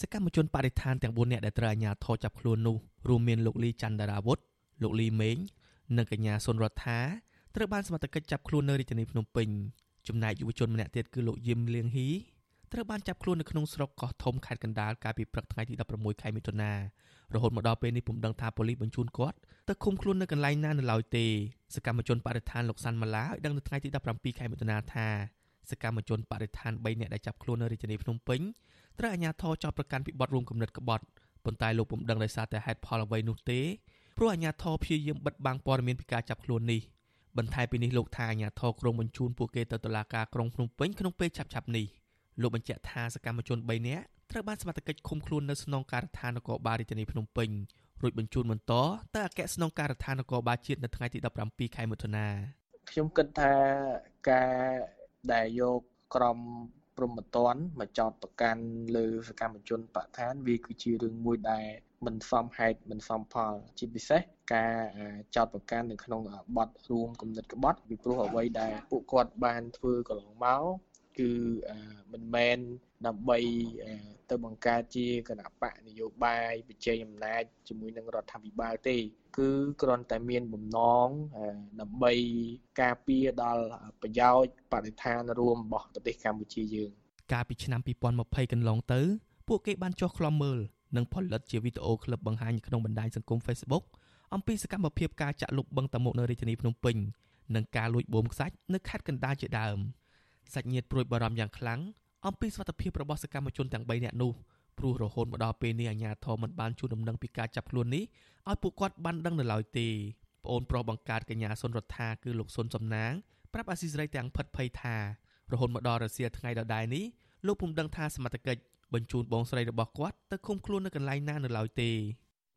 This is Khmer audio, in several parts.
សកម្មជនបរិស្ថានទាំង4នាក់ដែលត្រូវអាជ្ញាធរចាប់ខ្លួននោះរួមមានលោកលីច័ន្ទដារាវុធលោកលីមេងនិងកញ្ញាសុនរដ្ឋាត្រូវបានសមត្ថកិច្ចចាប់ខ្លួននៅរាជធានីភ្នំពេញចំណែកយុវជនម្នាក់ទៀតគឺលោកយឹមលៀងហ៊ីត្រូវបានចាប់ខ្លួននៅក្នុងស្រុកកោះធំខេត្តកណ្ដាលកាលពីព្រឹកថ្ងៃទី16ខែមិថុនារហូតមកដល់ពេលនេះពុំដឹងថាប៉ូលីសបញ្ជូនគាត់ទៅឃុំខ្លួននៅកន្លែងណានៅឡើយទេសកម្មជនបរិស្ថានលោកសាន់ម៉ាឡាឲ្យដឹងនៅថ្ងៃទី17ខែមិថុនាថាសកម្មជនបរិស្ថាន3នាក់ដែលចាប់ខ្លួននៅរាជធានីភ្នំពេញ ត្រូវអាជ្ញាធរចោទប្រកាន់ពីបទរួមគំនិតក្បត់ប៉ុន្តែលោកពុំដឹងដោយសារតែហេតុផលអ្វីនោះទេព្រោះអាជ្ញាធរព្យាយាមបិទបាំងព័ត៌មានពីការចាប់ខ្លួននេះបន្ថែមពីនេះលោកថាអាជ្ញាធរក្រុងបញ្ជូនពួកគេទៅតុលាការក្រុងភ្នំពេញក្នុងពេលឆាប់ៗនេះលោកបញ្ជាក់ថាសកម្មជន3នាក់ត្រូវបានសមត្ថកិច្ចឃុំខ្លួននៅស្នងការដ្ឋាននគរបាលរាជធានីភ្នំពេញរួចបញ្ជូនបន្តទៅអគ្គស្នងការដ្ឋាននគរបាលជាតិនៅថ្ងៃទី17ខែមិថុនាខ្ញុំគិតថាការដែលយកក្រុម ព្រំប្រទានមកចោតប្រកាន់លើសកម្មជនបកឋានវាគឺជារឿងមួយដែលមិនសមហេតុមិនសមផល ជាពិសេសការចោតប្រកាន់នៅក្នុងបទរួមគំនិតក្បត់ពីព្រោះអ្វីដែលពួកគាត់បានធ្វើកន្លងមក គឺមិនមែនដើម្បីទៅបង្កើតជាគណៈបកនយោបាយវិជ័យអំណាចជាមួយនឹងរដ្ឋាភិបាលទេ គឺគ្រាន់តែមានបំណងដើម្បីការពារដល់ប្រយោជន៍បរិស្ថានរួមរបស់ប្រទេសកម្ពុជាយើង កាលពីឆ្នាំ2020កន្លងទៅ ពួកគេបានចុះខ្លំមើលនិងផលិតជាវីដេអូឃ្លីបបង្ហាញក្នុងបណ្ដាញសង្គម Facebook អំពីសកម្មភាពការចាក់លុបបឹងតមុកនៅរាជធានីភ្នំពេញនិងការលួចបូមខ្សាច់នៅខេត្តកណ្ដាលជាដើម សាច់ញាតិព្រួយបារម្ភយ៉ាងខ្លាំងអំពីសុខភាពរបស់សកម្មជនទាំង3នាក់នោះព្រោះរហូតមកដល់ពេលនេះអាជ្ញាធរមិនបានជួនដំណឹងពីការចាប់ខ្លួននេះឲ្យពួកគាត់បានដឹងនៅឡើយទេប្អូនប្រុសបង្កើតកញ្ញាសុនរដ្ឋាគឺលោកសុនសំណាងប្រាប់អាស៊ីសេរីទាំងផិតភ័យថារហូតមកដល់រសៀលថ្ងៃដដែលនេះលោកពុំដឹងថាសមត្ថកិច្ចបញ្ជូនបងស្រីរបស់គាត់ទៅឃុំខ្លួននៅកន្លែងណានៅឡើយទេ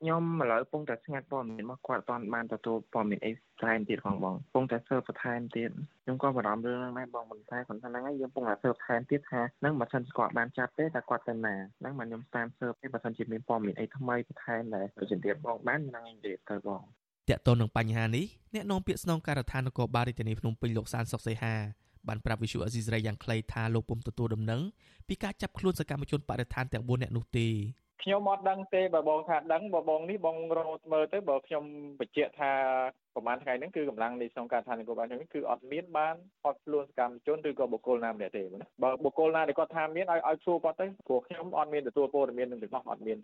ខ្ញុំឥឡូវពងតែស្ងាត់ព័ត៌មានរបស់គាត់អត់បានទទួលព័ត៌មានអីថែមទៀតផងបងពងតែសើបបន្ថែមទៀតខ្ញុំក៏បារម្ភរឿងហ្នឹងដែរបងប៉ុន្តែគាត់ថាហ្នឹងហើយយើងពងតែសើបថែមទៀតថាហ្នឹងបើសិនគាត់បានចាប់ទេតែគាត់ទៅណាហ្នឹងមកខ្ញុំតាមសើបទេបើសិនជាមានព័ត៌មានអីថ្មីបន្ថែមដែរទៅជំរាបបងបានហ្នឹងនិយាយទៅបងតកតទៅនឹងបញ្ហានេះអ្នកនាំពាក្យស្នងការដ្ឋាននគរបាលរាជធានីភ្នំពេញលោកសានសុកសីហាបានប្រាប់វិសុអេស៊ីសរ៉ៃយ៉ាងខ្លីថាលោកពុំទទួលដំណឹងពីការចាប់ខ្លួនសកម្មជនបរិស្ថានទាំង4នាក់នោះទេ ខ្ញុំអត់ដឹងទេបើបងថាដឹងបើបងនេះបងរត់មើលទៅបើខ្ញុំបញ្ជាក់ថាប្រហែលថ្ងៃហ្នឹងគឺកម្លាំងនៃស្នងការឋាននគរបាលនេះគឺអត់មានបានអត់ខ្លួនសកម្មជនឬក៏បុគ្គលណាម្នាក់ទេបើបុគ្គលណាដែលគាត់ថាមានឲ្យឲ្យសួរគាត់ទៅព្រោះខ្ញុំអត់មានទទួលព័ត៌មាននឹងទាំងអស់អត់មាន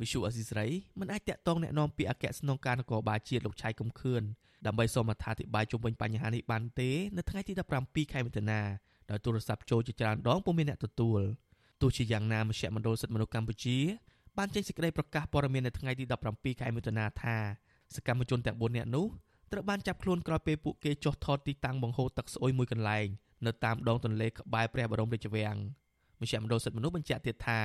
វិសុអេស៊ីសរ៉ៃមិនអាចតាក់ទងแนะនាំពីអគ្គស្នងការនគរបាលជាតិលោកឆៃកំខឿនដើម្បីសូមអត្ថាធិប្បាយជុំវិញបញ្ហានេះបានទេនៅថ្ងៃទី17ខែមិថុនាដោយទូរស័ព្ទចូលជាច្រើនដងពុំមានអ្នកទទួល ទោះជាយ៉ាងណាមជ្ឈមណ្ឌលសិទ្ធិមនុស្សកម្ពុជាបានចេញសេចក្តីប្រកាសព័ត៌មាននៅថ្ងៃទី17ខែមិថុនាថាសកម្មជនទាំង4នាក់នោះត្រូវបានចាប់ខ្លួនក្រោយពេលពួកគេចុះថតទីតាំងបង្ហូរទឹកស្អុយមួយកន្លែងនៅតាមដងទន្លេក្បែរព្រះបរមរាជវាំងមជ្ឈមណ្ឌលសិទ្ធិមនុស្សបញ្ជាក់ទៀតថា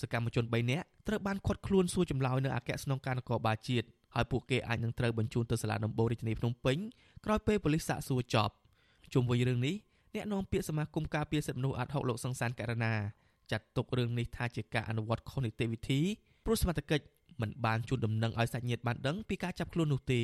សកម្មជន3នាក់ត្រូវបានឃាត់ខ្លួនសួរចម្លើយនៅអគ្គស្នងការនគរបាលជាតិហើយពួកគេអាចនឹងត្រូវបញ្ជូនទៅសាលាដំបូងរាជធានីភ្នំពេញក្រោយពេលប៉ូលីសសាកសួរចប់ជុំវិញរឿងនេះអ្នកនាំពាក្យសមាគមការពារសិទ្ធិមនុស្សអាត់ហុកលោកសង្សានករណា ចាត់ទុករឿងនេះថាជាការអនុវត្តខុសនីតិវិធីព្រោះសមត្ថកិច្ចមិនបានជូនដំណឹងឲ្យសាច់ញាតិបានដឹងពីការចាប់ខ្លួននោះទេ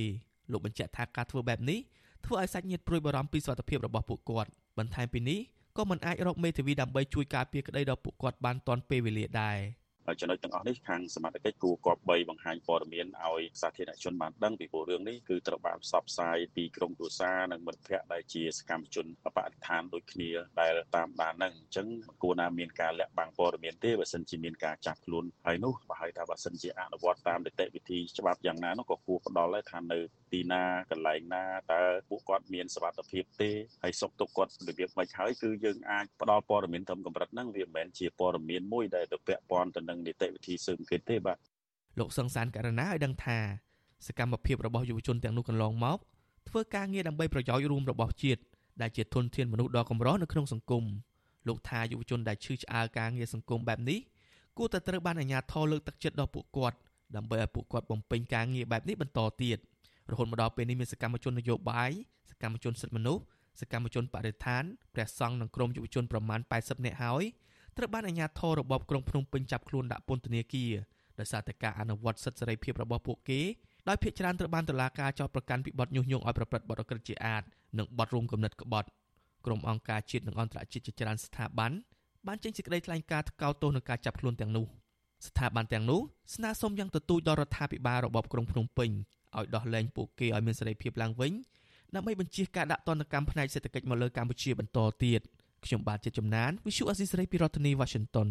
លោកបញ្ជាក់ថាការធ្វើបែបនេះធ្វើឲ្យសាច់ញាតិព្រួយបារម្ភពីសុខភាពរបស់ពួកគាត់បន្ថែមពីនេះក៏មិនអាចរកមេធាវីដើម្បីជួយការពារក្តីដល់ពួកគាត់បានទាន់ពេលវេលាដែរ។ ចំណុចទាំងអស់នេះខាងសមត្ថកិច្ចគួរគប្បីបង្ហាញព័ត៌មានឲ្យសាធារណជនបានដឹងពីព្រោះរឿងនេះគឺត្រូវបានផ្សព្វផ្សាយពីក្រមគ្រួសារនិងមិត្តភ័ក្តិដែលជាសកម្មជនបរិស្ថានដូចគ្នាដែលតាមដានហ្នឹងអញ្ចឹងគួរណាមានការលាក់បាំងព័ត៌មានទេបើសិនជាមានការចាប់ខ្លួនហើយនោះបើហើយថាបើសិនជាអនុវត្តតាមនីតិវិធីច្បាប់យ៉ាងណានោះក៏គួរផ្ដល់ដែរថានៅទីណាកន្លែងណាតើពួកគាត់មានសុវត្ថិភាពទេហើយសុខទុក្ខគាត់របៀបម៉េចហើយគឺយើងអាចផ្ដល់ព័ត៌មានត្រឹមកម្រិតហ្នឹងវាមិនមែនជាព័ត៌មានមួយដែលទៅពាក់ព័ន្ធទៅនឹងនីតិវិធីស៊ើបអង្កេតទេបាទលោកសង្សានករណីឲ្យដឹងថាសកម្មភាពរបស់យុវជនទាំងនោះកន្លងមកធ្វើការងារដើម្បីប្រយោជន៍រួមរបស់ជាតិដែលជាធនធានមនុស្សដ៏កម្រនៅក្នុងសង្គមលោកថាយុវជនដែលឈឺឆ្អើរការងារសង្គមបែបនេះគួរតែត្រូវបានអាជ្ញាធរលើកទឹកចិត្តដល់ពួកគាត់ដើម្បីឲ្យពួកគាត់បំពេញការងារបែបនេះបន្តទៀតរហូតមកដល់ពេលនេះមានសកម្មជននយោបាយសកម្មជនសិទ្ធិមនុស្សសកម្មជនបរិស្ថានព្រះសង្ឃនិងក្រុមយុវជនប្រមាណ80នាក់ហើយ ត្រូវបានអាជ្ញាធររបបក្រុងភ្នំពេញចាប់ខ្លួនដាក់ពន្ធនាគារដោយសារតែការអនុវត្តសិទ្ធិសេរីភាពរបស់ពួកគេដោយភាគច្រើនត្រូវបានតុលាការចោទប្រកាន់ពីបទញុះញង់ឲ្យប្រព្រឹត្តបទអក្រិតជាអាតនិងបទរួមគំនិតក្បត់ក្រុមអង្គការជាតិនិងអន្តរជាតិជាច្រើនស្ថាប័នបានចេញសេចក្តីថ្លែងការណ៍ថ្កោលទោសនឹងការចាប់ខ្លួនទាំងនោះស្ថាប័នទាំងនោះស្នើសុំយ៉ាងទទូចដល់រដ្ឋាភិបាលរបបក្រុងភ្នំពេញឲ្យដោះលែងពួកគេឲ្យមានសេរីភាពឡើងវិញដើម្បីបញ្ជាការដាក់ទណ្ឌកម្មផ្នែកសេដ្ឋកិច្ចមកលើកម្ពុជាបន្តទៀត។ ខ្ញុំបាទជាជំនាញ Visual Assisray ពីរដ្ឋធានី Washington